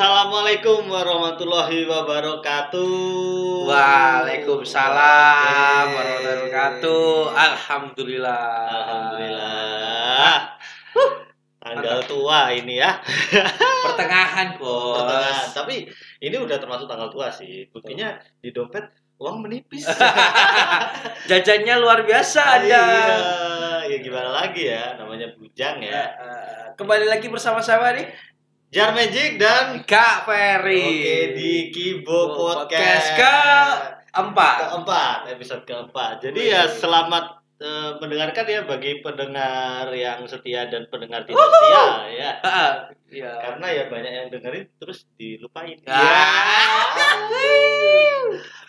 Assalamualaikum warahmatullahi wabarakatuh. Waalaikumsalam Oke. warahmatullahi wabarakatuh. Alhamdulillah. Alhamdulillah. Tanggal tua ini ya. Pertengahan, Bos. Pertengahan. Tapi ini udah termasuk tanggal tua sih. Buktinya di dompet uang menipis. Jajannya luar biasa Anda. Iya, ya gimana lagi ya, namanya bujang Ya, Kembali lagi bersama saya nih Jar Magic dan Kak Ferry. Oke di Kibo Podcast Podcast keempat. keempat episode keempat. Jadi ya selamat eh, mendengarkan ya bagi pendengar yang setia dan pendengar tidak setia ya. Iya. Karena ya banyak yang dengerin terus dilupain. Ah.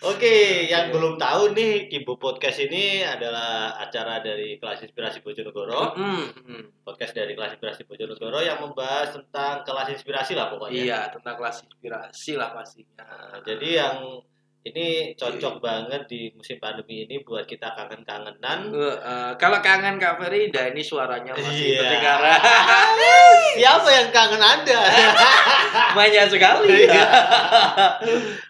Oke, yang belum tahu nih Kibo Podcast ini adalah acara dari kelas inspirasi Bojonegoro. Mm, mm. Podcast dari kelas inspirasi Bojonegoro yang membahas tentang kelas inspirasi lah pokoknya. Iya, tentang kelas inspirasi lah pastinya. Nah, jadi yang ini cocok banget di musim pandemi ini buat kita kangen-kangenan. Eh, eh, kalau kangen Kak Ferry, dah ini suaranya masih Iya. kedengaran. Siapa yang kangen Anda? Banyak sekali. Iya.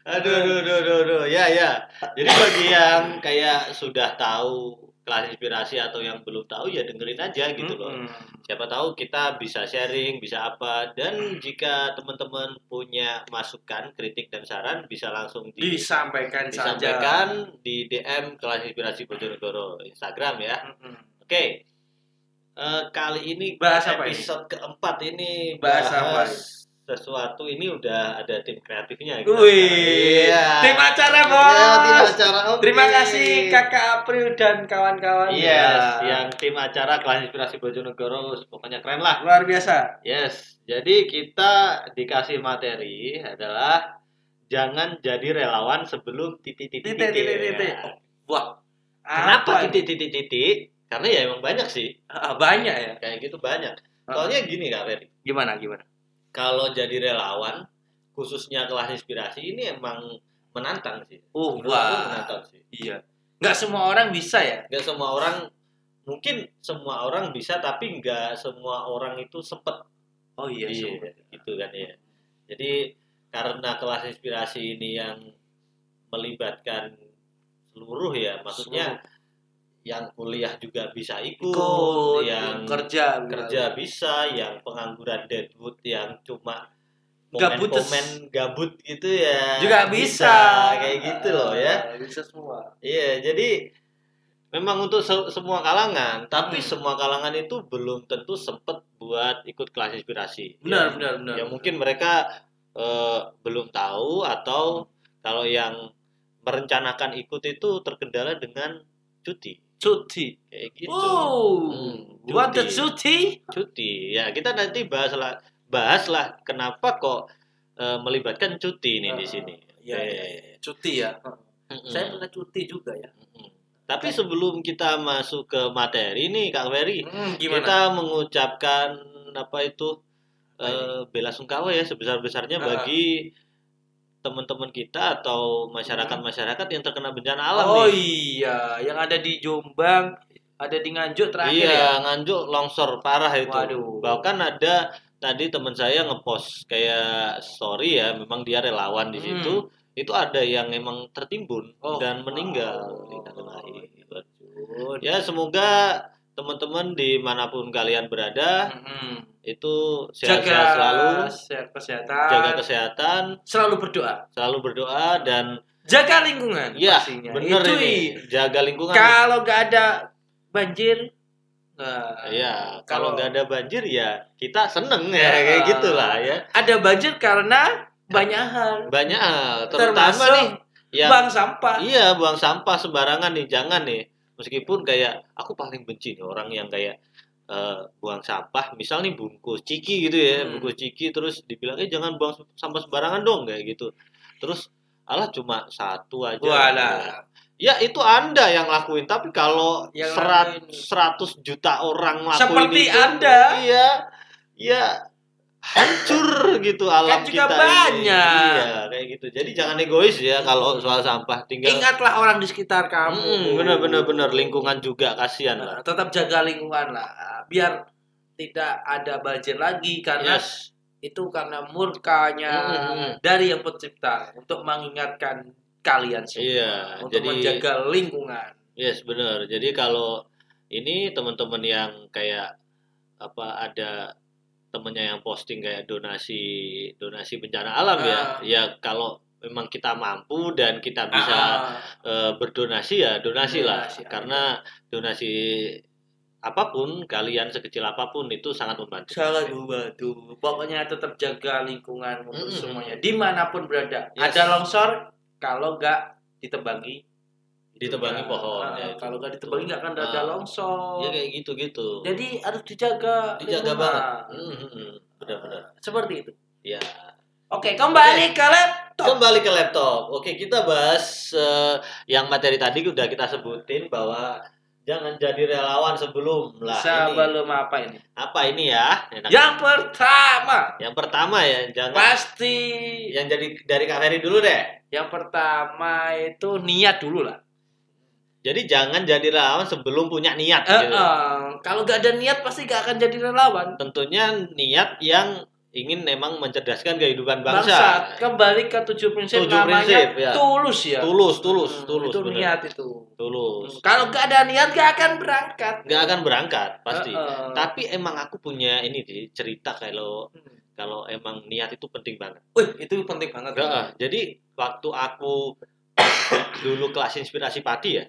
aduh, aduh, aduh, aduh, aduh. Ya, ya. Jadi bagi yang kayak sudah tahu kelas inspirasi atau yang belum tahu ya dengerin aja gitu loh. Mm-mm. Siapa tahu kita bisa sharing, bisa apa. Dan jika teman-teman punya masukan, kritik dan saran bisa langsung di disampaikan, saja. disampaikan di DM kelas inspirasi Bojonegoro Instagram ya. Oke. Eh, kali ini Bahas apa ini? episode keempat ini Bahas apa sesuatu ini udah ada tim kreatifnya gitu. Wih, Iya. tim acara bos. Ya, tim acara. oke. Terima kasih kakak April dan kawan-kawan. Yes, Ya. yang tim acara kelas inspirasi Bojonegoro pokoknya keren lah. luar biasa. Yes, jadi kita dikasih materi adalah jangan jadi relawan sebelum titik-titik. Titik, titik, titik. Ya. Wah, Kenapa titik-titik-titik? Karena ya emang banyak sih. Ah, banyak ya. Kayak gitu banyak. Ah. Soalnya gini Kak Ferry. Gimana gimana? Kalau jadi relawan, khususnya kelas inspirasi ini emang menantang sih. Oh, Menurut wah. menantang sih. Iya. Nggak semua orang bisa ya. Gak semua orang, mungkin semua orang bisa, tapi nggak semua orang itu sempet. Oh iya, Iya, gitu kan ya. Jadi karena kelas inspirasi ini yang melibatkan seluruh ya, maksudnya yang kuliah juga bisa ikut, ikut yang kerja kerja bisa, yang pengangguran deadwood yang cuma Gabut komen-komen gabut gitu ya juga bisa. kayak gitu loh ya Ah, Bisa semua. iya jadi memang untuk se- semua kalangan tapi Hmm. semua kalangan itu belum tentu sempet buat ikut kelas inspirasi Benar, ya, benar, benar. ya mungkin mereka eh, belum tahu atau kalau yang merencanakan ikut itu terkendala dengan cuti cuti. kayak gitu Oh, Hmm, what the cuti. cuti? cuti ya kita nanti bahas lah bahas lah kenapa kok eh, melibatkan cuti ini di Ah, sini iya. cuti ya. mm-mm. Saya pernah cuti juga ya. Mm-mm. tapi sebelum kita masuk ke materi nih kak Ferry gimana? kita mengucapkan apa itu eh, bela sungkawa ya sebesar besarnya Ah. bagi teman-teman kita atau masyarakat-masyarakat yang terkena bencana alam oh nih iya, yang ada di Jombang, ada di Nganjuk terakhir iya ya. nganjuk longsor parah itu Waduh. bahkan ada tadi teman saya ngepost kayak story ya memang dia relawan di Hmm. situ itu ada yang emang tertimbun Oh, dan meninggal wow. Innalillahi. Waduh. ya semoga teman-teman di mana pun kalian berada Mm-mm. Itu Hmm. Jaga sehat-sehat selalu sehat kesehatan. jaga kesehatan Selalu berdoa. selalu berdoa dan Jaga lingkungan ya pastinya. bener Itu ini jaga lingkungan Kalau nggak ada banjir, nah, ya kalau- nggak ada banjir ya kita seneng ya Ya. kayak gitulah ya ada banjir karena banyak hal. banyak hal terutama Termasuk nih yang Buang sampah. iya buang sampah sembarangan nih jangan nih meskipun kayak aku paling benci nih orang yang kayak eh, buang sampah misal nih bungkus ciki gitu ya Hmm. bungkus ciki terus dibilang eh jangan buang sampah sembarangan dong kayak gitu terus alah cuma satu aja Walah. ya itu anda yang lakuin tapi kalau Yang serat, lakuin. 100 juta orang lakuin Seperti itu, Anda. iya ya hancur gitu alam Kan juga kita banyak. ini. Iya, kayak gitu. Jadi jangan egois ya kalau soal sampah. Tinggal Ingatlah orang di sekitar kamu. Mm, bener bener bener lingkungan juga kasihan lah. Tetap jaga lingkungan lah biar tidak ada banjir lagi karena Yes. itu karena murkanya Hmm. dari yang pencipta untuk mengingatkan kalian semua Iya, untuk jadi- menjaga lingkungan. Yes, benar. Jadi kalau ini teman-teman yang kayak apa ada temennya yang posting kayak donasi donasi bencana alam ya, Ah. ya kalau memang kita mampu dan kita bisa Ah, eh, berdonasi ya donasi lah, Donasi, karena donasi apa pun kalian sekecil apa pun itu sangat membantu. sangat membantu. Pokoknya tetap jaga lingkungan untuk Mm-mm. semuanya di mana pun berada. Yes. Ada longsor kalau nggak ditebangi Ditebangi pohon, Ah, ya, kalau nggak ditebangi nggak akan ada Ah. longsor. Ya kayak gitu-gitu. Jadi harus dijaga. Dijaga lingkungan. banget. Hmm, hmm, hmm. Benar-benar. Seperti itu. Ya. Oke, kembali ke laptop. Kembali ke laptop. Oke, kita bahas eh, yang materi tadi udah kita sebutin bahwa jangan jadi relawan sebelum lah ini. Sebelum apa ini? Apa ini ya? Enak. Yang pertama Yang pertama ya, jangan pasti yang jadi dari Kak Ferry dulu deh. yang pertama itu niat dulu lah. Jadi jangan jadi relawan sebelum punya niat Eh, gitu. eh, kalau gak ada niat pasti gak akan jadi relawan. Tentunya niat yang ingin memang mencerdaskan kehidupan Bangsa bangsa. kembali ke tujuh prinsip Tujuh namanya prinsip, ya. tulus ya. Tulus, tulus, Hmm, tulus. Itu bener. niat itu. Tulus. Kalau gak ada niat gak akan berangkat. Nggak akan berangkat pasti. Eh, eh. Tapi emang aku punya ini sih cerita kalau Hmm. kalau emang niat itu penting banget. Wih, itu penting banget. Heeh, jadi waktu aku dulu kelas inspirasi padi ya,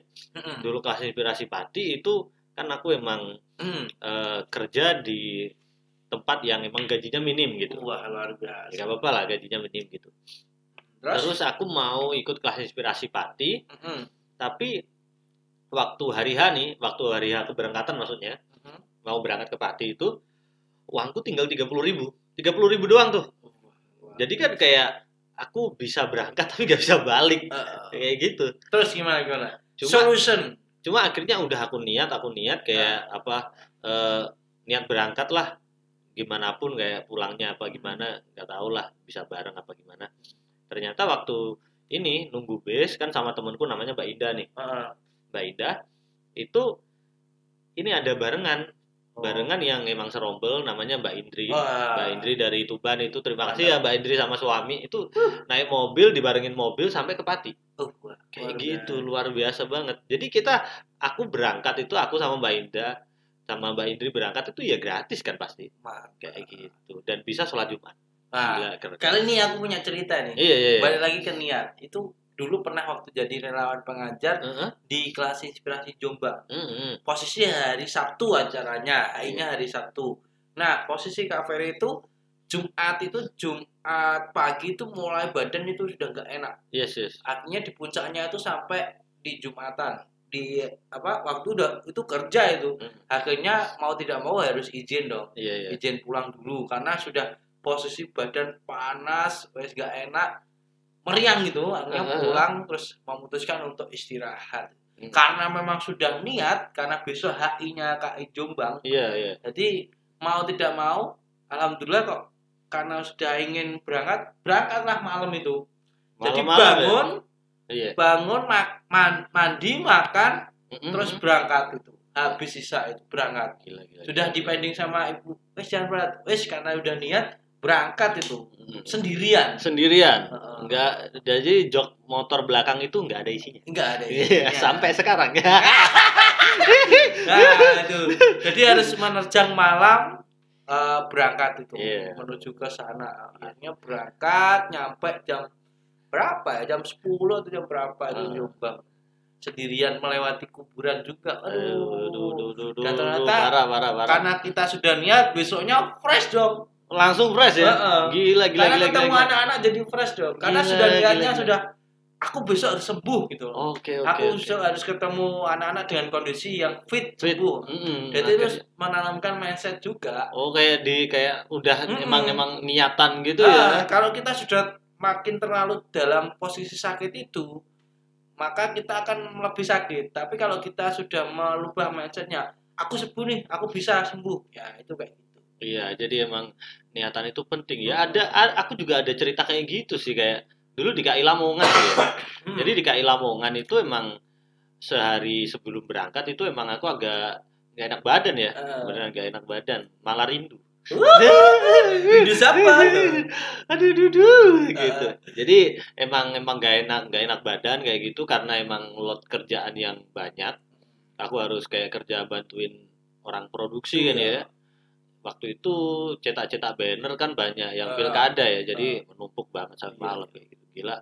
dulu kelas inspirasi padi itu kan aku emang eh, kerja di tempat yang emang gajinya minim gitu. Wah, luar biasa. Ya, Gak apa-apa lah gajinya minim gitu. Terus? Terus aku mau ikut kelas inspirasi padi, tapi waktu hari H nih, waktu hari H keberangkatan maksudnya, mau berangkat ke padi itu, uangku tinggal 30 ribu. 30 ribu doang tuh. Jadi kan kayak aku bisa berangkat tapi gak bisa balik. Eh, Kayak gitu. terus gimana gimana? Cuma Solution. cuma akhirnya udah aku niat aku niat kayak apa eh, niat berangkat lah gimana pun kayak pulangnya apa gimana nggak tahu lah bisa bareng apa gimana ternyata waktu ini nunggu bus kan sama temenku namanya Mbak Ida nih Heeh. Mbak Ida itu ini ada barengan. Barengan yang emang serombel namanya Mbak Indri Wah. Mbak Indri dari Tuban itu terima kasih ya Mbak Indri sama suami itu naik mobil dibarengin mobil sampai ke Pati Oh, kayak luar gitu biasa. luar biasa banget jadi kita aku berangkat itu aku sama Mbak Indah sama Mbak Indri berangkat itu ya gratis kan pasti Mantap. kayak gitu dan bisa sholat Jumat Nah, Gila, keren. kali ini aku punya cerita nih. iya iya, iya. Balik lagi ke niat. Itu dulu pernah waktu jadi relawan pengajar Heeh, di kelas inspirasi Jombang. heeh, Posisi hari Sabtu acaranya, akhirnya hari Sabtu. Nah, posisi Kak Ferry itu Jumat itu Jumat pagi itu mulai badan itu sudah nggak enak. yes yes Artinya di puncaknya itu sampai di Jumatan. Di apa waktu udah itu kerja itu. Hmm. Akhirnya mau tidak mau harus izin dong. iya iya izin pulang dulu karena sudah posisi badan panas, wes gak enak, meriang gitu, akhirnya Heeh. pulang terus memutuskan untuk istirahat. Hmm. Karena memang sudah niat, karena besok HI-nya KI Jombang, iya iya jadi mau tidak mau, alhamdulillah kok karena sudah ingin berangkat, berangkatlah malam itu. jadi Malam-malam ya? bangun, iya bangun mak- man- mandi, makan, Mm-mm. terus berangkat itu. Habis sisa itu berangkat gila gila sudah gila. dipending sama ibu wes jangan berat wes karena udah niat berangkat itu. Sendirian. Sendirian. Enggak jadi jok motor belakang itu enggak ada isinya. Enggak ada iya isinya. sampai sekarang. Nah itu jadi harus menerjang malam eh, berangkat itu. Iya. menuju ke sana. Akhirnya berangkat nyampe jam berapa ya? Jam 10 atau jam berapa itu. Jombang sendirian melewati kuburan juga. Aduh, aduh, aduh, aduh aduh, aduh, aduh, parah, parah. karena kita sudah niat besoknya fresh dong langsung fresh ya Heeh. gila gila karena gila ketemu gila, gila. anak-anak jadi fresh dong karena Gila, sudah niatnya sudah aku besok harus sembuh gitu loh oke oke aku oke. besok harus ketemu anak-anak dengan kondisi yang fit, Fit. sembuh Mm-mm, jadi oke. terus menanamkan mindset juga oh kayak di kayak udah Mm-mm. emang emang niatan gitu Ah, ya kalau kita sudah makin terlalu dalam posisi sakit itu maka kita akan lebih sakit tapi kalau kita sudah merubah mindsetnya aku sembuh nih aku bisa sembuh ya itu kayak gitu iya jadi emang niatan itu penting ya ada a- aku juga ada cerita kayak gitu sih kayak dulu di KI Lamongan sih ya. Hmm. jadi di KI Lamongan itu emang sehari sebelum berangkat itu emang aku agak gak enak badan ya Eh. beneran gak enak badan malah rindu Rindu siapa? aduh duduh Ah. gitu jadi emang emang gak enak gak enak badan kayak gitu karena emang load kerjaan yang banyak aku harus kayak kerja bantuin orang produksi kan Iya. ya waktu itu cetak-cetak banner kan banyak yang Ah. pilkada ya jadi menumpuk banget sampai Iya. malam kayak gitu gila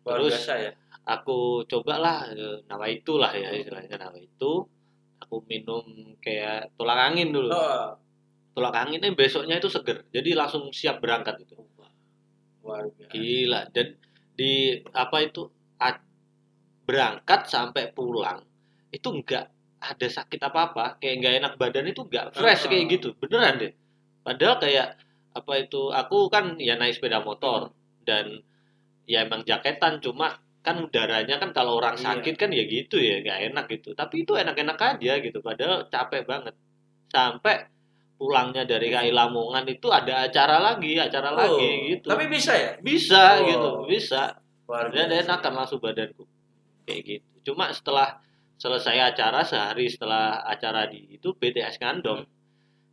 Terus, biasa ya. aku cobalah eh, nawa itulah ya istilahnya nawa itu aku minum kayak tolak angin dulu Oh, tolak anginnya besoknya itu seger jadi langsung siap berangkat itu luar biasa. gila dan di apa itu berangkat sampai pulang itu enggak ada sakit apa apa kayak nggak enak badan itu enggak fresh Ah. kayak gitu beneran deh padahal kayak apa itu aku kan ya naik sepeda motor dan ya emang jaketan cuma kan udaranya kan kalau orang Iya. sakit kan ya gitu ya nggak enak gitu tapi itu enak-enak aja gitu padahal capek banget sampai pulangnya dari KI Lamongan itu ada acara lagi acara Oh, lagi gitu Tapi bisa ya? bisa Oh. gitu bisa Luar dan biasa. enakan langsung badanku kayak gitu cuma setelah selesai acara sehari setelah acara di itu BTS ngandong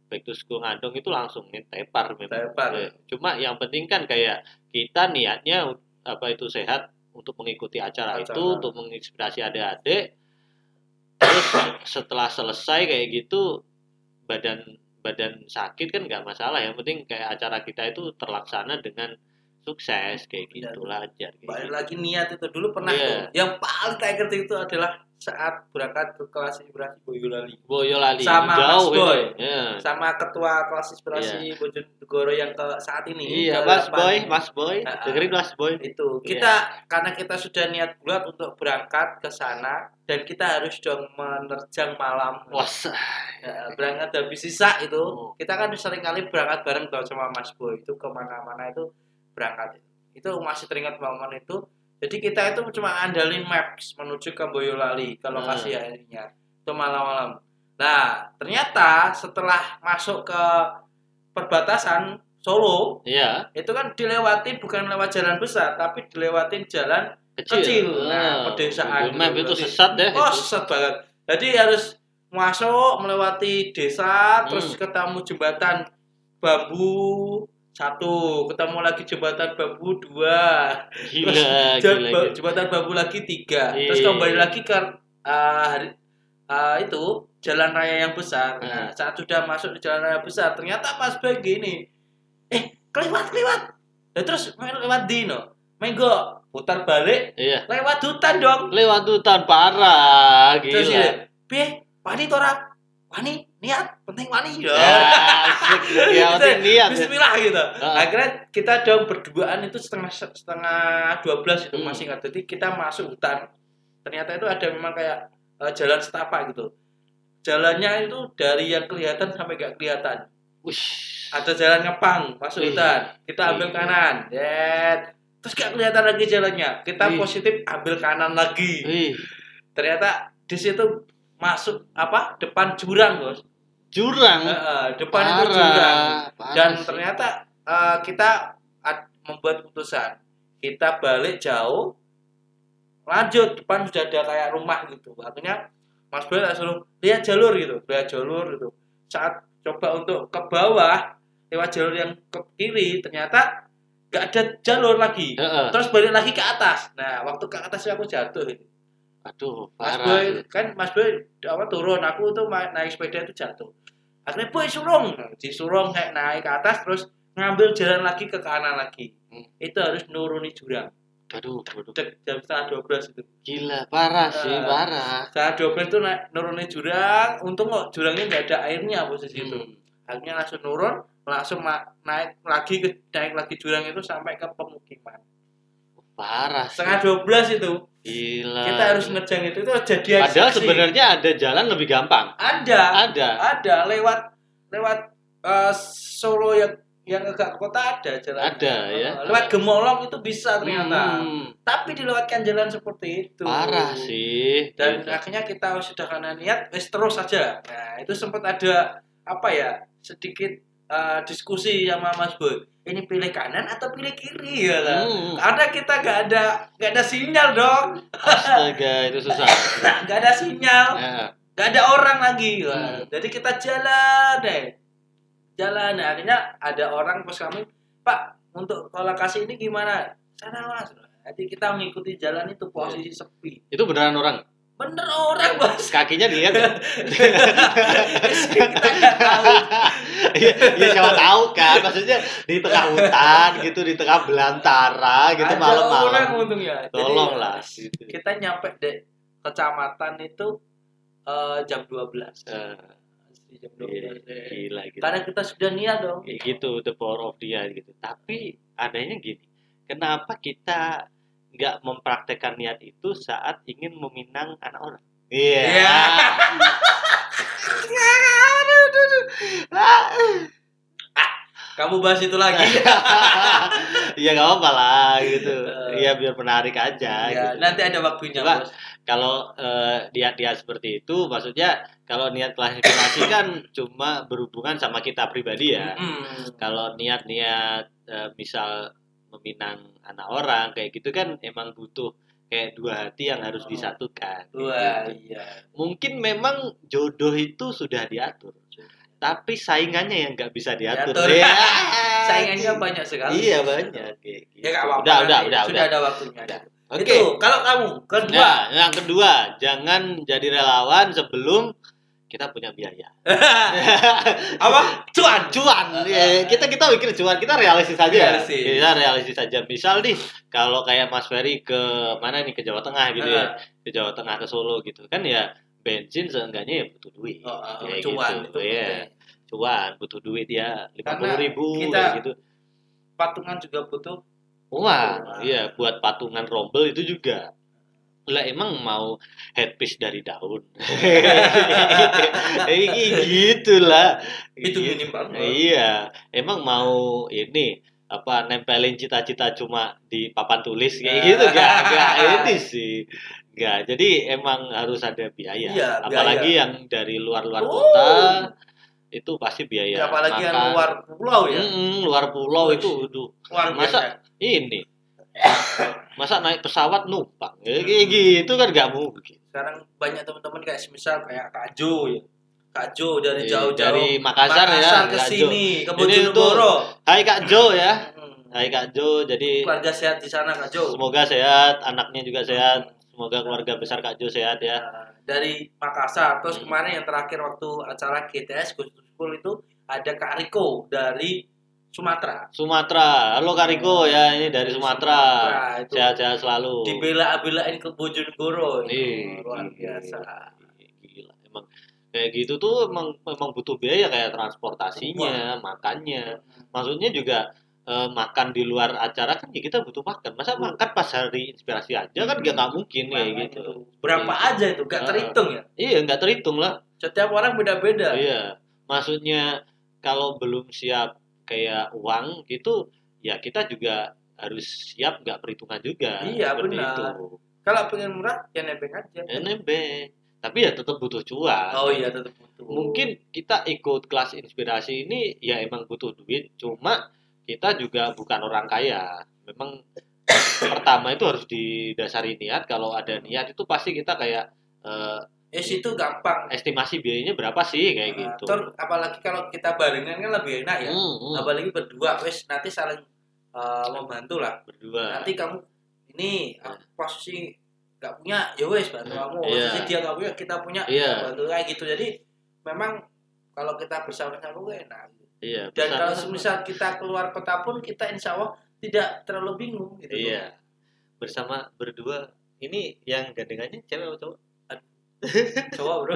back to school ngandong itu langsung tepar memang Tepar. Eh, cuma yang penting kan kayak kita niatnya apa itu sehat untuk mengikuti acara, Acara. itu untuk menginspirasi adik-adik terus setelah selesai kayak gitu badan badan sakit kan nggak masalah yang penting kayak acara kita itu terlaksana dengan sukses kayak Ya. gitu lancar kayak Balik gitu. lagi niat itu dulu pernah Iya. tuh. Yang paling tak itu adalah saat berangkat ke kelas inspirasi Boyolali Boyolali Sama jauh Mas Boy. Ya. sama ketua kelas inspirasi Bojonegoro yang ke saat ini Iya, ke Mas. Boy, Mas Boy, dengerin Mas Boy. itu Iya. kita karena kita sudah niat bulat untuk berangkat ke sana dan kita harus dong menerjang malam Wah, Ya, berangkat habis sisa itu Oh. kita kan sering kali berangkat bareng sama Mas Boy itu ke mana-mana itu berangkat itu masih teringat momen itu jadi kita itu cuma andalin maps menuju ke Boyolali ke lokasi Hmm. akhirnya itu malam-malam nah ternyata setelah masuk ke perbatasan Solo iya, itu kan dilewati bukan lewat jalan besar tapi dilewatin jalan kecil. Kecil. Nah, Ah, pedesaan Map itu sesat deh. Oh, itu. sesat banget. Jadi harus masuk melewati desa, Hmm. terus ketemu jembatan bambu satu, ketemu lagi jembatan bambu dua, Gila, jem- gila, gila. jembatan bambu lagi tiga, terus Iya. kembali lagi ke uh, hari uh, itu jalan raya yang besar. Nah, Hmm. saat sudah masuk di jalan raya besar, ternyata pas baik gini, eh kelewat kelewat, dan terus main lewat dino, menggo putar balik Iya. lewat hutan dong. Lewat hutan parah, Terus gila. ya, piye? Wani tora? Wani niat, penting wani ya. Ya. Ya, Gitu, penting niat ya. Bismillah gitu. Ah. Akhirnya kita dong berduaan itu setengah setengah dua belas itu Hmm. masih ingat. Jadi kita masuk hutan. Ternyata itu ada memang kayak eh, jalan setapak gitu. Jalannya itu dari yang kelihatan sampai gak kelihatan. Wush. Ada jalan ngepang masuk Wih. hutan. Kita ambil Wih. kanan. Dead. Terus gak kelihatan lagi jalannya. Kita Wih. positif ambil kanan lagi ternyata di situ masuk apa depan jurang bos jurang. Heeh, depan itu Parah, jurang. parah dan sih. ternyata eh, kita membuat keputusan kita balik jauh lanjut depan sudah ada kayak rumah gitu. Akhirnya Mas Boy suruh lihat jalur gitu. Lihat jalur gitu. Saat coba untuk ke bawah lewat jalur yang ke kiri ternyata gak ada jalur lagi. Heeh. terus balik lagi ke atas. Nah waktu ke atas aku jatuh Aduh, Mas parah. Boy kan Mas Boy apa turun aku tuh naik sepeda itu jatuh akhirnya Boy surung disurung kayak naik ke atas terus ngambil jalan lagi ke kanan lagi Hmm. itu harus nuruni jurang Aduh, aduh. Jam setengah 12 itu Gila, parah sih, Eh, parah. setengah 12 itu naik nuruni jurang untung kok jurangnya nggak ada airnya posisi itu Hmm. akhirnya langsung nurun langsung naik lagi ke naik lagi jurang itu sampai ke pemukiman Parah setengah 12 itu Gila. kita harus ngejang itu itu jadi Padahal saksi. sebenarnya ada jalan lebih gampang. ada Ada. ada lewat lewat eh, Solo yang yang agak ke kota ada jalan Ada, ya. lewat Gemolong itu bisa ternyata Hmm, tapi dilewatkan jalan seperti itu parah sih. dan Gitu. akhirnya kita sudah karena niat wes terus saja nah itu sempat ada apa ya sedikit eh, diskusi sama Mas Boy ini pilih kanan atau pilih kiri ya kan? Hmm. karena kita gak ada gak ada sinyal dong Astaga, itu susah. gak ada sinyal Ya. gak ada orang lagi Wah, Hmm. jadi kita jalan deh jalan nah, akhirnya ada orang pos kami pak untuk lokasi ini gimana sana mas jadi kita mengikuti jalan itu posisi sepi Itu beneran orang. Bener orang bos Kakinya dilihat ya? kita nggak tahu Iya, iya, siapa tahu kan. Maksudnya di tengah hutan gitu, di tengah belantara gitu ada orang malam-malam. untungnya Jadi, Tolonglah gitu. kita nyampe di kecamatan itu eh, jam 12 Eh, jam iya, 12 deh. gila gitu. karena kita sudah niat dong Kayak gitu the power of dia gitu. Tapi adanya gini, kenapa kita nggak mempraktekkan niat itu saat ingin meminang anak orang? Iya. Iya. Aduh, aduh, aduh. Ah. kamu bahas itu lagi Iya nggak apa lah gitu. Eh. Iya biar menarik aja. ya, gitu. nanti ada waktunya Coba. bos Kalau eh, niat-niat seperti itu, maksudnya kalau niat klarifikasi kan cuma berhubungan sama kita pribadi ya. Hmm. Kalau niat-niat eh, misal meminang anak orang kayak gitu kan emang butuh kayak dua hati yang harus Oh. disatukan. Wah, gitu. iya. Mungkin memang jodoh itu sudah diatur, tapi saingannya yang nggak bisa diatur. Diatur. Ya. Saingannya banyak sekali. Iya banyak kayak gitu. Ya nggak apa-apa. Udah, udah, udah, Sudah udah. ada waktunya. Udah. Itu Oke. kalau kamu kedua. Nah, yang kedua, jangan jadi relawan sebelum kita punya biaya. Apa? Cuan. Cuan, ya, kita kita mikir cuan, kita realistis aja. Realistis. Kita realistis aja. Misal nih, kalau kayak Mas Ferry ke mana nih ke Jawa Tengah gitu ya, ke Jawa Tengah ke Solo gitu kan ya bensin seenggaknya ya butuh duit. Oh, Kayak cuan gitu. itu. Iya, cuan butuh duit ya lima puluh ribu kita- gitu. Patungan juga butuh. Wah. iya buat patungan rombel itu juga. Lah emang mau headpiece dari daun. Gitu lah. Itu Gitu. minim banget. Iya, emang mau ini apa nempelin cita-cita cuma di papan tulis kayak gitu gak, gak ini sih. Gak, jadi emang harus ada biaya. Iya, Apalagi biaya. yang dari luar-luar Oh. kota itu pasti biaya. Ya, apalagi yang makan. luar pulau ya. Mm-mm, luar pulau Wih. itu, aduh, Luar Masa- ini masa naik pesawat numpang ya, kayak gitu kan gak mungkin Sekarang banyak teman-teman kayak semisal kayak Kak Jo ya. Kak Jo dari Iya, jauh-jauh dari Makassar ya, ke Kak sini, ke Bojonegoro. Hai Kak Jo ya Hmm. Hai Kak Jo jadi Keluarga sehat di sana Kak Jo. semoga sehat anaknya juga sehat semoga keluarga besar Kak Jo sehat ya Nah, dari Makassar. Terus Hmm. kemarin yang terakhir waktu acara GTS School itu ada Kak Riko dari Sumatera. Sumatera halo Kak Riko ya ini dari Sumatera sehat-sehat selalu dibela-belain ke Bojonegoro. Ih, Luar biasa. Gila, emang kayak gitu tuh emang emang butuh biaya kayak transportasinya, makannya. Maksudnya juga eh, makan di luar acara kan ya kita butuh makan. Masa Hmm. makan pas hari inspirasi aja kan gak, nggak mungkin kayak Makanya gitu. itu. Berapa Iya. aja itu? Gak terhitung ya. Iya nggak terhitung lah. Setiap orang beda-beda. Iya. Maksudnya kalau belum siap kayak uang gitu ya kita juga harus siap nggak perhitungan juga. Iya, seperti benar. itu. Kalau pengen murah ya nebeng aja. Ya, nebeng. Tapi ya tetap butuh cuan. Oh iya tetap butuh. mungkin kita ikut kelas inspirasi ini ya emang butuh duit cuma kita juga bukan orang kaya memang pertama itu harus didasari niat kalau ada niat itu pasti kita kayak eh, ya situ gampang. estimasi biayanya berapa sih kayak Nah, gitu ter- apalagi kalau kita barengan kan lebih enak ya. Hmm, hmm, Apalagi berdua, wes nanti saling uh, membantu lah. berdua Nanti kamu ini aku posisi nggak punya, ya wes bantu kamu. Iya. Posisi dia nggak punya, kita punya, Iya. bantu kayak gitu. Jadi memang kalau kita bersama-sama gue enak. iya Dan kalau semisal kita keluar kota pun kita insya Allah tidak terlalu bingung gitu. iya bersama berdua ini yang gandengannya cewek atau cowok Coba bro.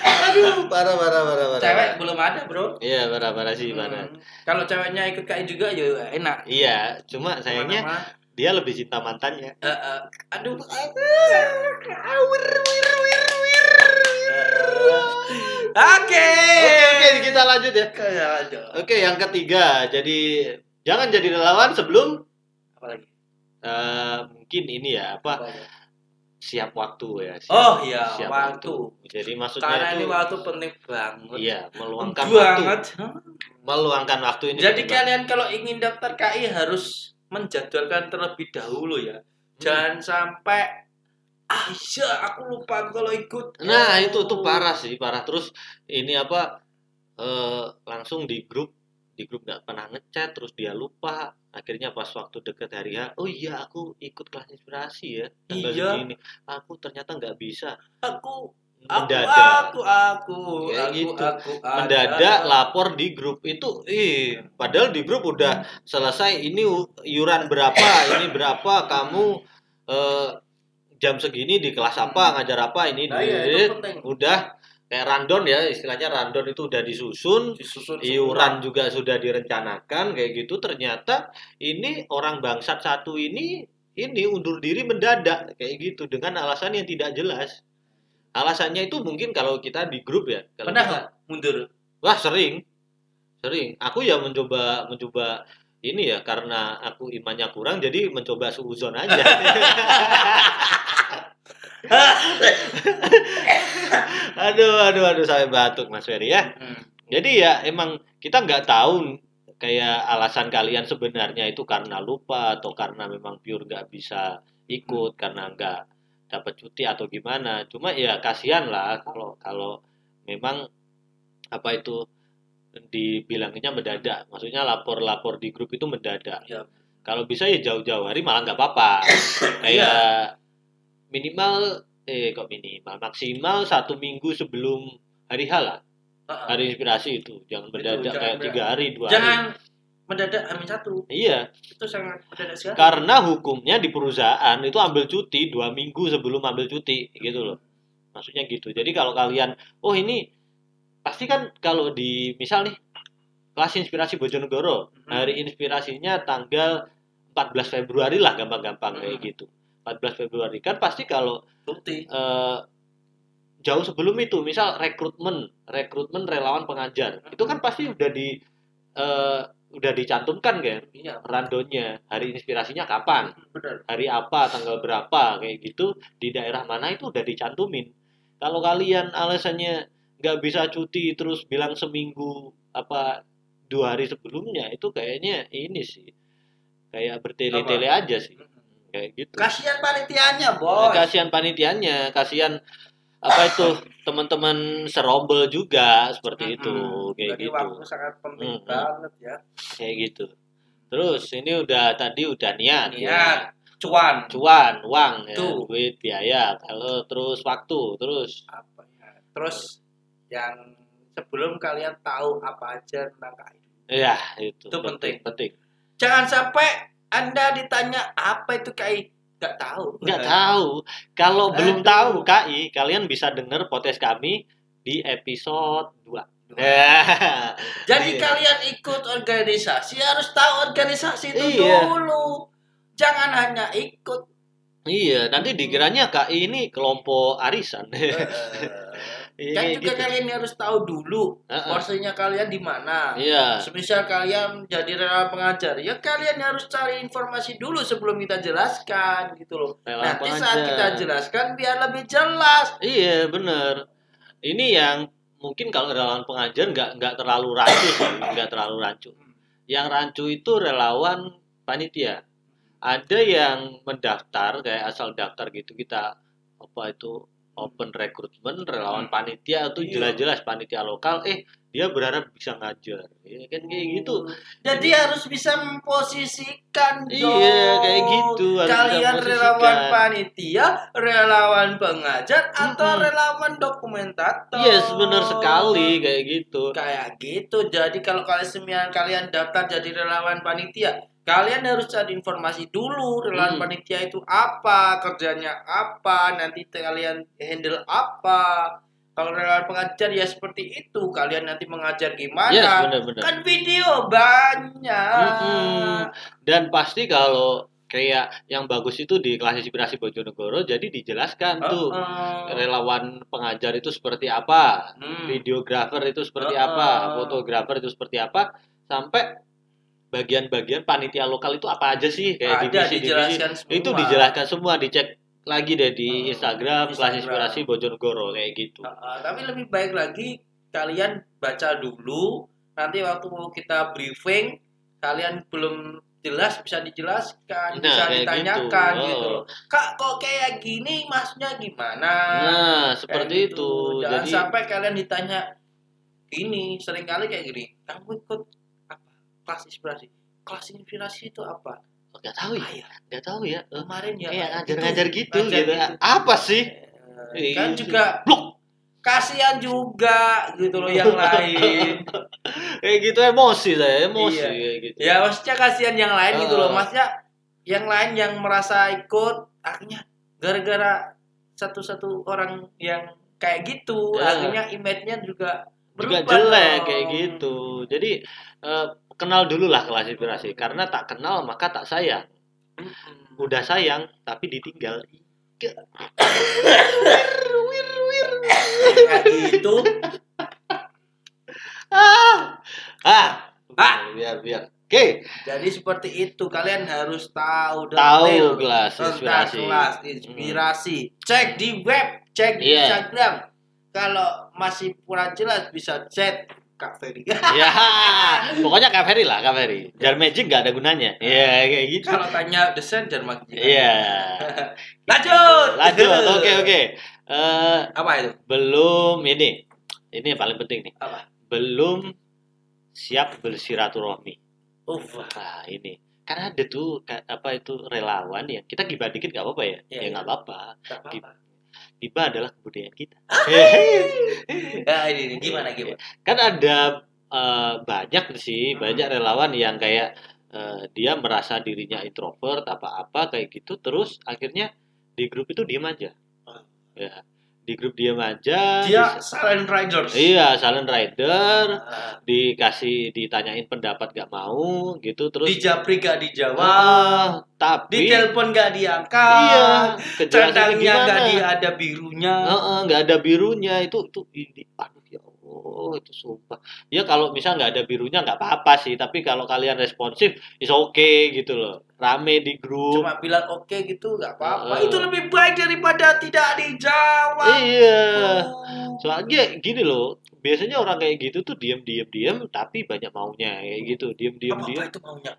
aduh parah parah parah parah Cewek belum ada bro. iya parah parah sih parah Hmm. Kalau ceweknya ikut KI juga ya enak. iya cuma sayangnya Ke mana-mana. dia lebih cinta mantannya Eh, eh, aduh. Oke. Oke, oke, kita lanjut ya. Oke, yang ketiga, jadi jangan jadi relawan sebelum Apa lagi? Eh, mungkin ini ya apa siap waktu ya. Siap, Oh iya, siap waktu. Jadi maksudnya Karena itu ini waktu penting banget. iya meluangkan waktu, banget. meluangkan waktu ini. Jadi kalian kalau ingin daftar KI harus menjadwalkan terlebih dahulu ya. Hmm. Jangan sampai ah iya aku lupa kalau ikut Nah, Oh. itu tuh parah sih, parah. Terus ini apa eh, langsung di grup di grup nggak pernah ngechat, terus dia lupa. Akhirnya pas waktu deket hari H, oh iya aku ikut kelas inspirasi ya. Tanggal Iya. segini. Aku ternyata nggak bisa. aku aku Mendadak. aku aku Kayak aku, gitu. aku ada. Mendadak lapor di grup itu, ih, padahal di grup udah selesai. Ini iuran berapa, ini berapa, kamu eh, jam segini di kelas apa, ngajar apa, ini nah, iya, udah kayak random ya istilahnya random itu udah disusun disusun iuran juga sudah direncanakan kayak gitu. Ternyata ini orang bangsat satu ini ini undur diri mendadak kayak gitu. Dengan alasan yang tidak jelas. Alasannya itu mungkin kalau kita di grup ya kalau pernah nggak mundur? Wah sering. Sering. Aku ya mencoba mencoba ini ya karena aku imannya kurang jadi mencoba suuzon aja aduh aduh aduh saya batuk mas Ferry ya. Hmm. jadi ya emang kita nggak tahu kayak alasan kalian sebenarnya itu karena lupa atau karena memang pure nggak bisa ikut karena nggak dapat cuti atau gimana. Cuma ya kasihan lah kalau kalau memang apa itu dibilanginnya mendadak. Maksudnya lapor-lapor di grup itu mendadak. Ya. kalau bisa ya jauh-jauh hari malah nggak apa-apa. Kayak minimal eh kok minimal? Maksimal satu minggu sebelum hari H lah. Ah. hari inspirasi itu. Jangan mendadak jangan kayak tiga hari dua jangan hari mendadak amin satu. Iya. Itu sangat mendadak sekali. Karena hukumnya di perusahaan itu ambil cuti dua minggu sebelum ambil cuti gitu loh. Maksudnya gitu. Jadi kalau kalian oh ini pasti kan kalau di misal nih kelas inspirasi Bojonegoro. Mhm. hari inspirasinya tanggal 14 Februari lah gampang-gampang kayak Mhm. gitu 14 Februari. Kan pasti kalau bukti. eh, jauh sebelum itu misal rekrutmen rekrutmen relawan pengajar itu kan pasti udah di eh, udah dicantumkan kan iya. Randonya hari inspirasinya kapan benar. hari apa tanggal berapa kayak gitu di daerah mana itu udah dicantumin. Kalau kalian alasannya nggak bisa cuti terus bilang seminggu apa dua hari sebelumnya itu kayaknya ini sih kayak bertele-tele aja sih kayak gitu. Kasihan panitianya Nah, bos kasihan panitianya kasihan apa itu teman-teman serombel juga seperti itu Mm-mm. kayak Jadi gitu. waktu sangat penting Mm-mm. banget ya. Kayak gitu. Terus ini udah tadi udah niat ya. cuan. Cuan uang ya, duit biaya kalau terus waktu terus. Apa ya? Terus yang sebelum kalian tahu apa aja tentang KI ya itu, Itu penting. penting. Jangan sampai anda ditanya apa itu KI nggak tahu. Nggak tahu. Kalau belum Aduh. tahu KI kalian bisa dengar podcast kami di episode 2 jadi Iya. kalian ikut organisasi harus tahu organisasi itu Iya. dulu. Jangan hanya ikut. Iya nanti dikiranya KI ini kelompok arisan. Eh, Dan juga gitu. kalian harus tahu dulu Heeh. porsinya kalian di mana iya Semisal kalian jadi relawan pengajar, ya kalian harus cari informasi dulu sebelum kita jelaskan gitu loh. Relawan Nanti saat pengajar. kita jelaskan biar lebih jelas. Iya bener. Ini yang mungkin kalau relawan pengajar nggak nggak terlalu rancu sih, nggak terlalu rancu. Yang rancu itu relawan panitia. Ada yang mendaftar kayak asal daftar gitu kita apa itu open recruitment relawan Hmm. panitia itu Iya. jelas-jelas panitia lokal eh dia berharap bisa ngajar ya kan kayak gitu Jadi harus bisa memposisikan Iya, dong. kayak gitu, harus Kalian relawan panitia, relawan pengajar, atau Mm-mm. relawan dokumentator. yes benar sekali kayak gitu kayak gitu jadi kalau kalian semian kalian daftar jadi relawan panitia kalian harus cari informasi dulu relawan Hmm. panitia itu apa kerjanya apa nanti kalian handle apa kalau relawan pengajar ya seperti itu kalian nanti mengajar gimana yes benar-benar kan video banyak Mm-mm. Dan pasti kalau kayak yang bagus itu di kelas inspirasi Bojonegoro jadi dijelaskan tuh Heeh. relawan pengajar itu seperti apa, Hmm. videografer itu seperti Heeh. apa, fotografer itu seperti apa, sampai bagian-bagian panitia lokal itu apa aja sih kayak ada divisi-divisi dijelaskan semua itu dijelaskan semua dicek lagi deh di Heeh. Instagram kelas Instagram. inspirasi Bojonegoro kayak gitu. Heeh, tapi lebih baik lagi kalian baca dulu nanti waktu mau kita briefing kalian belum jelas bisa Nah, dijelaskan bisa kayak ditanyakan gitu. gitu, loh kak kok kayak gini maksudnya gimana Nah, Kayak seperti gitu. itu. jangan Jadi sampai kalian ditanya ini sering kali kayak gini kamu ikut kelas inspirasi kelas inspirasi itu apa nggak tahu ya, Ayah, nggak tahu ya. Eh, kemarin ya Kayak Pak, ngajar-ngajar gitu, ngajar gitu. Apa sih? Eh, kan Iya. juga Blok. kasihan juga gitu loh yang lain Kayak gitu emosi saya, emosi Iya. gitu. ya maksudnya kasihan yang lain gitu loh Oh. maksudnya yang lain yang merasa ikut akhirnya gara-gara satu-satu orang yang kayak gitu Ya. akhirnya image-nya juga juga berubah jelek dong. kayak gitu. Jadi eh, kenal dulu lah kelas inspirasi karena tak kenal maka tak sayang. Udah sayang tapi ditinggal. kayak gitu Ah. Ah. Ah. Biar biar. Oke, jadi seperti itu kalian harus tahu tahu kelas inspirasi. kelas inspirasi cek di web cek di Iya. Instagram kalau masih kurang jelas bisa chat Kak Ferry ya, pokoknya Kak Ferry lah, Kak Ferry. Jar Magic nggak ada gunanya. Iya, kayak gitu. kalau tanya desain dan makin Iya. lanjut Lanjut. Oke, oke. Eh, apa itu belum ini. Ini yang paling penting nih. Apa? Belum siap bersilaturahmi. Uff. Nah, ini. Karena ada tuh apa itu relawan ya. Kita gibah dikit nggak apa-apa ya? Iya, ya iya. nggak apa-apa. Gak apa-apa. Gibah adalah kebudayaan kita. Nah, ini, ini gimana gimana? kan ada eh, banyak sih, banyak relawan yang kayak eh, dia merasa dirinya introvert apa-apa kayak gitu terus akhirnya di grup itu diem aja. Ah. Ya. Di grup diem aja. Dia di- silent riders. Iya, silent rider, Ah, dikasih ditanyain pendapat gak mau gitu terus Dijapri gak dijawab. Ah, tapi Ditelepon gak diangkat. iya, gimana? gak di, ada birunya. Heeh, nggak ada birunya itu itu ini aduh ya Allah itu sumpah ya kalau misal nggak ada birunya nggak apa-apa sih tapi kalau kalian responsif is oke gitu loh rame di grup Cuma bilang oke gitu gak apa-apa. Ah. Itu lebih baik daripada tidak dijawab. iya Oh. soalnya gini loh biasanya orang kayak gitu tuh diem diem diem tapi banyak maunya kayak gitu diem diem Apa, diem apa itu maunya?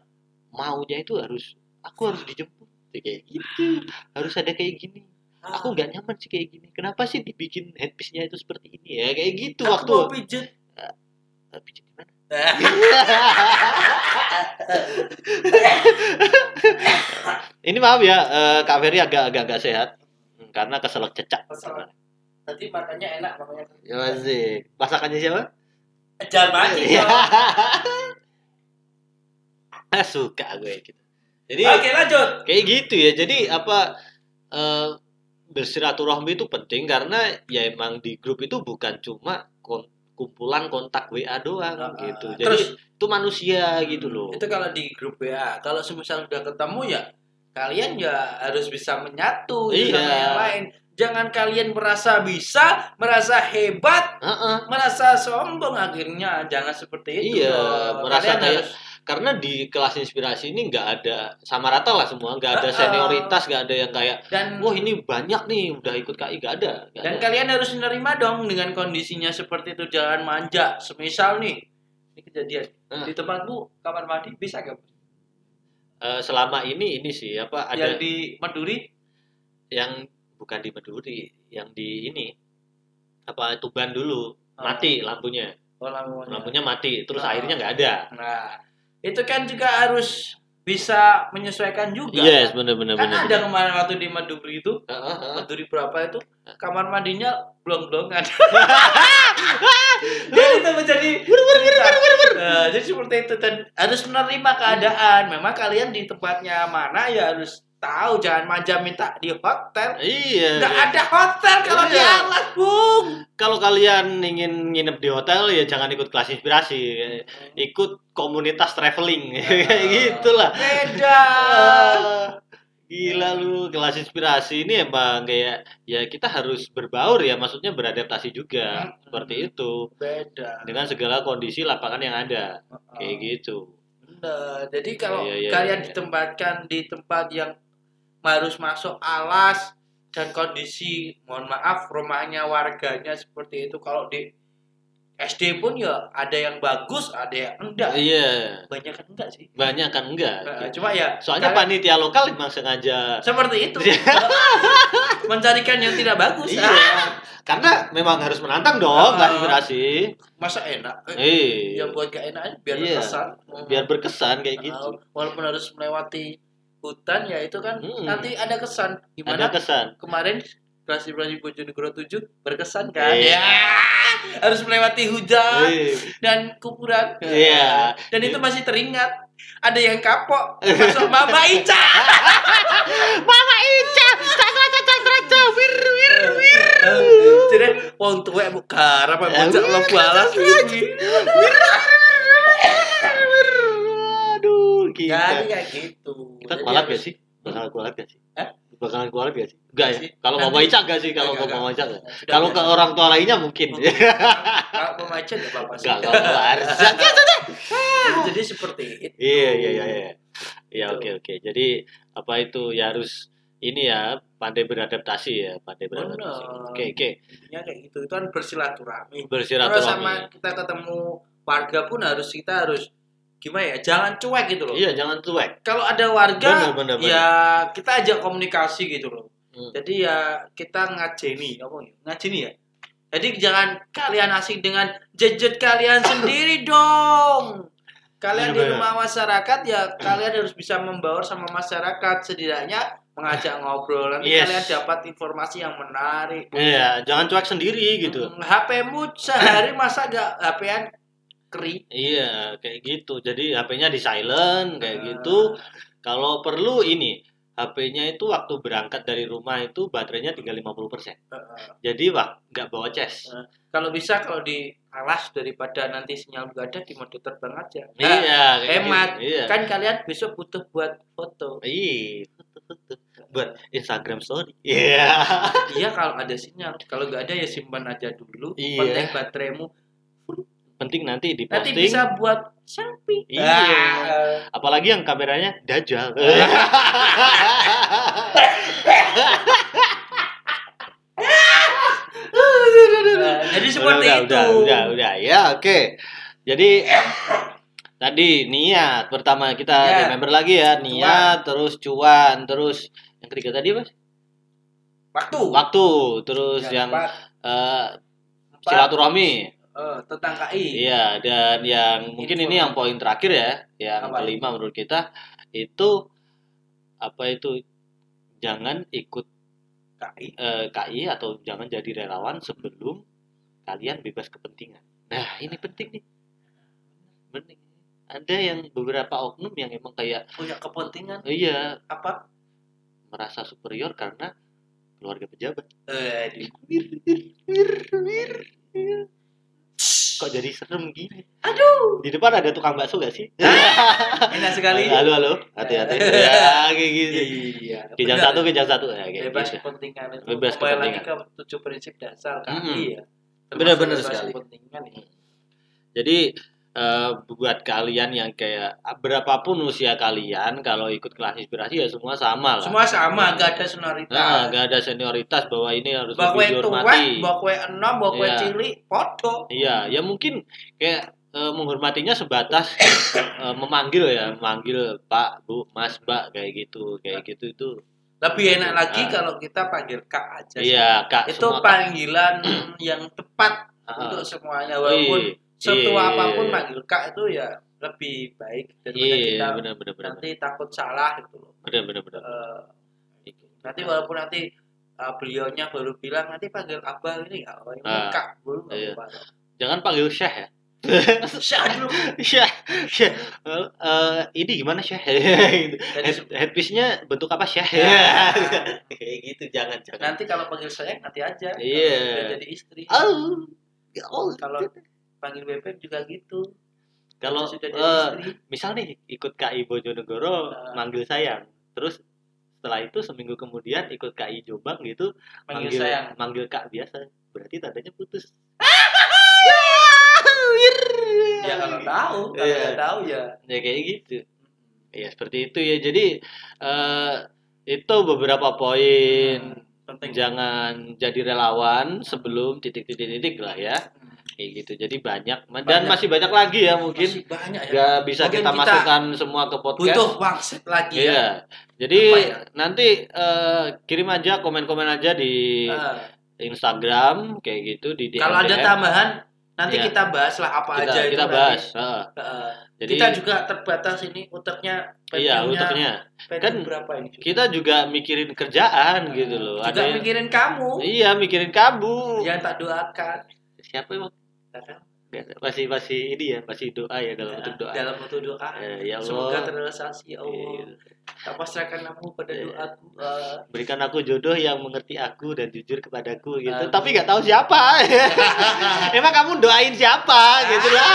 maunya itu harus aku harus dijemput kayak gitu harus ada kayak gini Ah. aku nggak nyaman sih kayak gini kenapa sih dibikin headpiece-nya itu seperti ini ya kayak gitu Aku waktu mau pijet. Tapi gimana? Ini maaf ya, eh, Kak Ferry agak agak agak sehat karena keselak cecak. Tadi makannya enak makanya. Ya masih. Masakannya siapa? Iya. dong. Ah, Suka gue gitu. Jadi Oke lanjut. kayak gitu ya. Jadi apa eh, bersilaturahmi itu penting karena ya emang di grup itu bukan cuma kon- kumpulan kontak WA doang Ah, gitu. Jadi Terus itu manusia gitu loh. itu kalau di grup WA, kalau semisal udah ketemu ya kalian ya harus bisa menyatu Iya. sama yang lain. Jangan kalian merasa bisa, merasa hebat, Heeh. merasa sombong akhirnya. Jangan seperti itu. Iya, dong. merasa Kalian kayak- harus karena di kelas inspirasi ini nggak ada sama rata lah semua nggak ada senioritas nggak ada yang kayak dan wah ini banyak nih udah ikut KI nggak ada nggak dan ada. kalian harus menerima dong dengan kondisinya seperti itu. Jangan manja. Semisal nih, ini kejadian Hmm. di tempatmu kamar mandi bisa gak? Eh, selama ini ini sih apa ada Yang di Maduri yang bukan di Maduri yang di ini apa Tuban dulu Oh. mati lampunya oh, lampunya. lampunya mati terus Oh. airnya nggak ada Nah, itu kan juga harus bisa menyesuaikan juga. yes bener bener kan bener ada kemarin waktu di Maduri itu, Heeh, heeh. Maduri berapa itu, kamar mandinya blong-blongan. jadi itu menjadi. Nah, jadi seperti itu dan harus menerima keadaan. Memang kalian di tempatnya mana ya harus tahu jangan manja minta di hotel. iya Nggak ada hotel kalau di Iya. alas, Bung. kalau kalian ingin nginep di hotel ya jangan ikut kelas inspirasi ikut komunitas traveling kayak gitulah Beda. Ah, gila lu kelas inspirasi ini emang kayak ya kita harus berbaur ya maksudnya beradaptasi juga Hmm. seperti itu Beda. dengan segala kondisi lapangan yang ada kayak gitu Nah, jadi kalau Iya, iya, kalian iya. ditempatkan di tempat yang harus masuk alas dan kondisi mohon maaf rumahnya warganya seperti itu kalau di SD pun ya ada yang bagus, ada yang enggak. Iya, Banyak kan enggak sih. banyak kan enggak. Gitu. cuma ya Soalnya kalian- panitia lokal memang sengaja seperti itu. Mencarikan yang tidak bagus. Iya. Ah, karena memang harus menantang dong Ah. aspirasi. masa enak? Eh, Eh, ya buat gak enak biar Iya. berkesan. biar berkesan kayak Ah, gitu. walaupun harus melewati hutan ya itu kan Hmm. nanti ada kesan. Gimana Ada kesan. kemarin Klasifikasi Bojonegoro 7 berkesan kan? Iya. Ya, harus melewati hujan Eh, dan kuburan. Iya. Dan itu masih teringat. Ada yang kapok masuk Mama Ica. Mama Ica, cakra cakra cakra, wir wir wir. Jadi wong tuwek mbok garap bocah lo balas iki. Aduh, kita. Jadi kayak gitu. Kita Jadi kualat gak sih? Bakalan kualat gak sih? Hah? Bakalan kualat gak sih? Enggak ya? Kalau Mama Ica enggak sih? Kalau Enggak, ke Mama Ica enggak? Sudah Kalau ke orang tua lainnya mungkin. Kalau pemacu enggak apa-apa sih. Enggak, enggak harus. Jadi seperti itu. Iya, iya, iya, iya. Iya, oke, oke. Jadi apa itu ya harus ini ya pandai beradaptasi ya, pandai beradaptasi. Oke, oke. Intinya kayak gitu. Itu kan bersilaturahmi. Terus sama Bersilaturahmi. kita ketemu warga pun harus kita harus gimana ya? Jangan cuek gitu loh. Iya, jangan cuek. Kalau ada warga Benar, benar, benar. ya kita ajak komunikasi gitu loh. Hmm. Jadi ya kita ngajeni, apa ya? Ngajeni ya. Jadi jangan kalian asik dengan jejet kalian sendiri dong. Kalian di Benar-benar. rumah masyarakat ya kalian harus bisa membaur sama masyarakat setidaknya mengajak ngobrol nanti Yes. kalian dapat informasi yang menarik. Iya, jangan cuek sendiri gitu. Hmm, HP-mu sehari masa gak HP-an keri? Iya, kayak gitu. Jadi HP-nya di silent kayak Ah. gitu. Kalau perlu ini HP-nya itu waktu berangkat dari rumah itu baterainya tinggal 50%. Heeh. Jadi wah nggak bawa cas. Kalau bisa kalau di alas daripada nanti sinyal gak ada di mode terbang aja. Nah, Iya, hemat. Iya. Kan kalian besok butuh buat foto. Iya, foto-foto buat Instagram story. Iya. Iya kalau ada sinyal. Kalau nggak ada ya simpan aja dulu. Iya. Penting bateraimu. Penting nanti Nanti diposting. bisa buat selfie. Iya. Ah. Apalagi yang kameranya dajal. Jadi seperti udah, itu. Udah, udah, udah, ya, oke. Jadi tadi niat pertama kita Ya. remember lagi ya niat terus cuan terus yang ketiga tadi mas Waktu. waktu terus yang empat, eh, empat, silaturahmi eh, tentang KI. iya dan yang mungkin ini yang poin terakhir ya yang Apa? kelima menurut kita itu apa itu jangan ikut KI. eh, KI atau jangan jadi relawan sebelum kalian bebas kepentingan. Nah, ini penting nih. Penting. Ada yang beberapa oknum yang emang kayak Punya kepentingan iya apa? merasa superior karena keluarga pejabat. Eh, di- Kok jadi serem gini? Aduh. Di depan ada tukang bakso gak sih? Enak sekali. Halo, halo. Hati-hati. ya, kayak gitu. Iya. Ke jam benar. satu, ke jam satu. Ya, kayak bebas gitu. kepentingan itu Bebas kembali lagi ke tujuh prinsip dasar KI Mm-mm. ya. Benar-benar sekali. kepentingan ya. Jadi eh, buat kalian yang kayak berapapun usia kalian kalau ikut kelas inspirasi ya semua sama lah. Semua sama, gak ada senioritas. Nah, nggak ada senioritas bahwa ini harus kue lebih dihormati. mbak kue enam, mbak kue Iya. cilik, podo. Iya, ya mungkin kayak eh, menghormatinya sebatas eh, memanggil ya, memanggil Pak, Bu, Mas, Mbak kayak gitu, kayak gitu itu. Lebih enak lagi Ah. kalau kita panggil kak aja. sih. Iya, Kak. Itu semua Kak. panggilan yang tepat Ah, untuk semuanya. Walaupun iya, setua iya, apa pun iya. manggil kak itu ya lebih baik daripada Iya, kita benar benar benar. nanti takut salah gitu loh. Benar benar benar. Eh, nanti walaupun nanti uh, beliaunya baru bilang nanti panggil abah ini oh, ini Ah, kak nggak iya. Jangan panggil Syekh ya. Syah dulu. Syekh, Syekh. Eh, ini gimana? Gitu. Head, headpiece-nya bentuk apa Syekh? Ya. Kayak gitu, jangan jangan. nanti kalau panggil sayang nanti aja. Iya. Udah jadi istri. Oh, oh. Kalau panggil bebek juga gitu. Kalau sudah jadi eh, istri. misal nih ikut KI Bojonegoro Ah. manggil sayang, terus setelah itu seminggu kemudian ikut KI Jombang gitu Panggil manggil sayang. manggil kak biasa, berarti tandanya putus. Ya kalau tahu, kalau nggak tahu ya. Ya kayak gitu. Ya seperti itu ya. Jadi eh itu beberapa poin Hmm, penting. jangan jadi relawan sebelum titik-titik-titik lah ya. Kayak gitu jadi banyak dan Banyak. masih banyak lagi ya mungkin Masih banyak ya. nggak bisa Mungkin kita, masukkan semua ke podcast Butuh wangsit lagi ya. Iya. Jadi ya? nanti eh, kirim aja komen-komen aja di Eh, Instagram kayak gitu di DM. kalau ada tambahan nanti Iya. kita bahas lah apa kita, aja itu kita nanti. bahas. Heeh. Eh, Jadi kita juga terbatas ini uteknya iya pending Kan berapa ini juga. Kita juga mikirin kerjaan gitu loh. juga Ada yang- mikirin kamu Iya, mikirin kamu. yang tak doakan Siapa emang? Ya? Nggak, Masih masih ini ya, masih doa ya dalam bentuk doa. dalam bentuk doa ya semoga Allah. terrealisasi ya Allah Iya. tak pasrahkan kamu pada Iya. doaku Eh, Berikan aku jodoh yang mengerti aku dan jujur kepadaku gitu. Aduh. Tapi nggak tahu siapa. Emang kamu doain siapa gitu lah.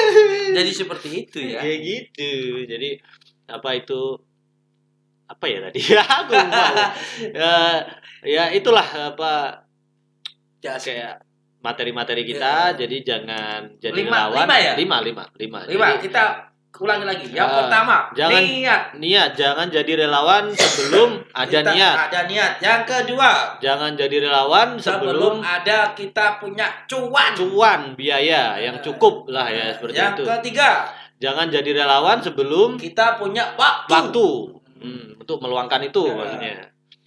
jadi seperti itu ya Kayak gitu. Jadi apa itu apa ya tadi? aku lupa. ya, ya itulah apa Ya, kayak materi-materi kita. Ya. Jadi jangan jadi Lima- relawan. lima ya? Lima, lima, lima. lima Jadi, kita ulangi lagi yang Ah, pertama jangan niat niat jangan jadi relawan sebelum ada Kita niat. ada niat yang kedua Jangan jadi relawan sebelum sebelum ada kita punya cuan cuan biaya yang cukup lah ya seperti yang itu. ketiga Jangan jadi relawan sebelum kita punya waktu, waktu hmm, untuk meluangkan itu Ya. maksudnya.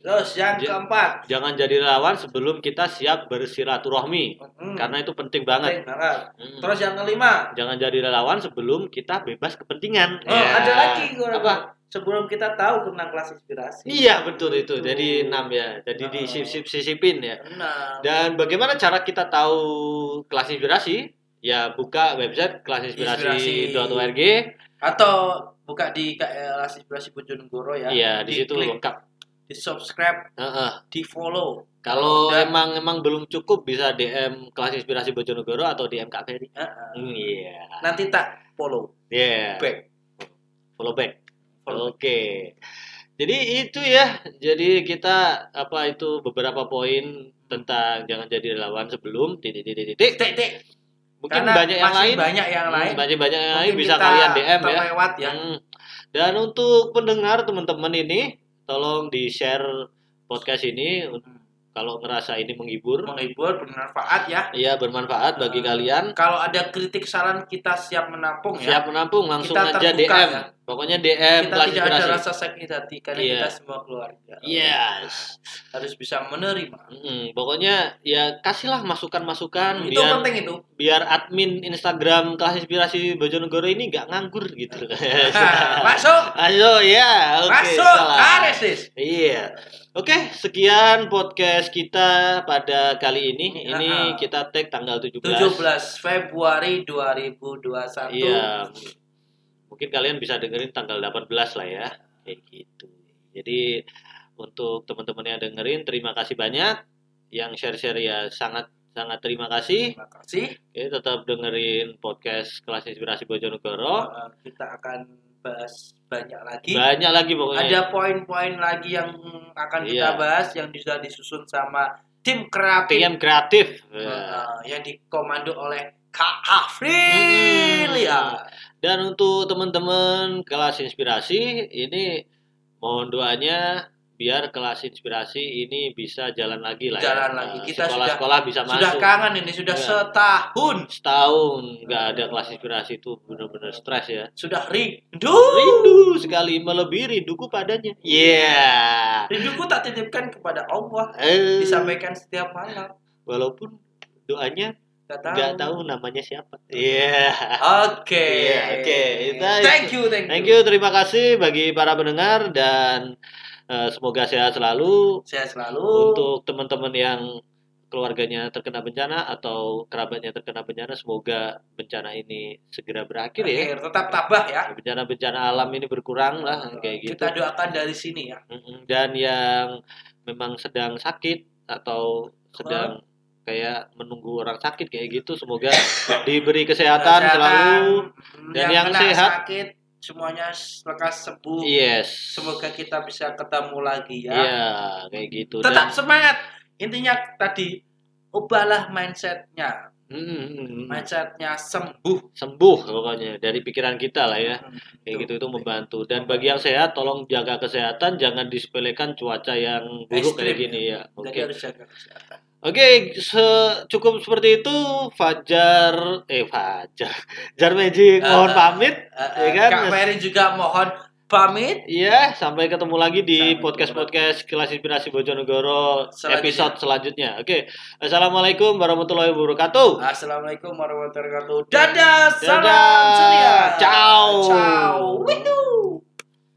Terus yang Ja- keempat Jangan jadi relawan sebelum kita siap bersilaturahmi hmm, karena itu penting banget. penting banget. Hmm. terus yang kelima Jangan jadi relawan sebelum kita bebas kepentingan. oh, Ya. ada lagi gua Apa? sebelum kita tahu tentang kelas inspirasi Iya betul itu. Itu. Jadi enam ya. Jadi Oh. disisip-sisipin ya. Nah, Dan bagaimana cara kita tahu kelas inspirasi? Ya buka website kelasinspirasi.org. atau buka di kelas inspirasi Bojonegoro ya Iya di situ klik, lengkap. Di subscribe Heeh. di follow Kalau Dan- emang emang belum cukup bisa DM kelas inspirasi Bojonegoro atau DM Kak Ferry. Heeh. Hmm, Iya. nanti tak follow Iya. back Follow back. Follow Oke. Jadi itu ya. Jadi kita apa itu beberapa poin tentang jangan jadi relawan sebelum titik titik titik. Tik, tik. Mungkin Karena banyak yang masih lain. banyak yang Hmm, lain Banyak banyak yang lain bisa kalian DM ya. terlewat ya Hmm. Dan untuk pendengar teman-teman ini tolong di-share podcast ini kalau ngerasa ini menghibur. menghibur bermanfaat ya Iya bermanfaat bagi Hmm. kalian. kalau ada kritik saran kita siap menampung ya Siap menampung langsung Kita aja terbuka, DM. ya. Pokoknya DM kita tidak ada rasa sakit hati karena Iya. kita semua keluarga Yes. harus bisa menerima Mm, pokoknya ya kasihlah masukan-masukan itu biar penting itu biar admin Instagram kelas inspirasi Bojonegoro ini nggak nganggur gitu. masuk Ayo ya, oke. masuk. Karesis Iya. Oke, sekian podcast kita pada kali ini. Ini, kita tag tanggal 17. 17 Februari 2021 Iya. Mungkin kalian bisa dengerin tanggal 18 lah ya. Kayak gitu. Jadi untuk teman-teman yang dengerin terima kasih banyak. Yang share-share ya sangat sangat terima kasih. terima kasih Oke, tetap dengerin podcast kelas inspirasi Bojonegoro. Uh, kita akan bahas banyak lagi Banyak lagi pokoknya. ada poin-poin lagi yang akan kita Iya. bahas yang sudah disusun sama tim kreatif tim kreatif. Ya. uh, yang dikomando oleh Kak Afril Hmm. ya Dan untuk teman-teman kelas inspirasi ini mohon doanya biar kelas inspirasi ini bisa jalan lagi lah Jalan ya. lagi. Eh, Kita sekolah-sekolah bisa sudah masuk. kangen ini sudah Iya. setahun Setahun nggak ada kelas inspirasi itu benar-benar stres ya. sudah rindu Rindu sekali melebihi rinduku padanya. Iya. rinduku tak titipkan kepada Allah Eh, disampaikan setiap malam walaupun doanya Gak tahu. tahu namanya siapa. Iya. Oke. Iya, oke. Itu- Thank you, thank you. Thank you, terima kasih bagi para pendengar dan eh, semoga sehat selalu Sehat selalu. untuk teman-teman yang keluarganya terkena bencana atau kerabatnya terkena bencana semoga bencana ini segera berakhir ya Akhir, tetap tabah ya. bencana-bencana alam ini berkurang lah kayak gitu Kita doakan dari sini ya. Dan yang memang sedang sakit atau sedang kayak menunggu orang sakit kayak gitu semoga diberi kesehatan, selalu mm, Dan yang, yang sehat. sakit semuanya lekas sembuh. yes Semoga kita bisa ketemu lagi ya. iya kayak gitu Tetap Dan- semangat. Intinya tadi ubahlah mindsetnya. Mm-mm. Mindsetnya sembuh. sembuh pokoknya dari pikiran kita lah ya kayak Tuh. gitu itu membantu dan bagi yang sehat tolong jaga kesehatan jangan disepelekan cuaca yang buruk kayak Ekstrim, gini ya oke Jadi harus jaga kesehatan. Oke, se- cukup seperti itu Fajar eh Fajar Jar Magic mohon Eh, pamit Eh, Ya kan? Kak Ferry juga mohon pamit. Iya, sampai ketemu lagi di podcast-podcast Kelas Inspirasi Bojonegoro Selanjutnya. episode selanjutnya. Oke. Assalamualaikum warahmatullahi wabarakatuh. Assalamualaikum warahmatullahi wabarakatuh. Dadah, salam Dadah. ceria. Ciao. Ciao.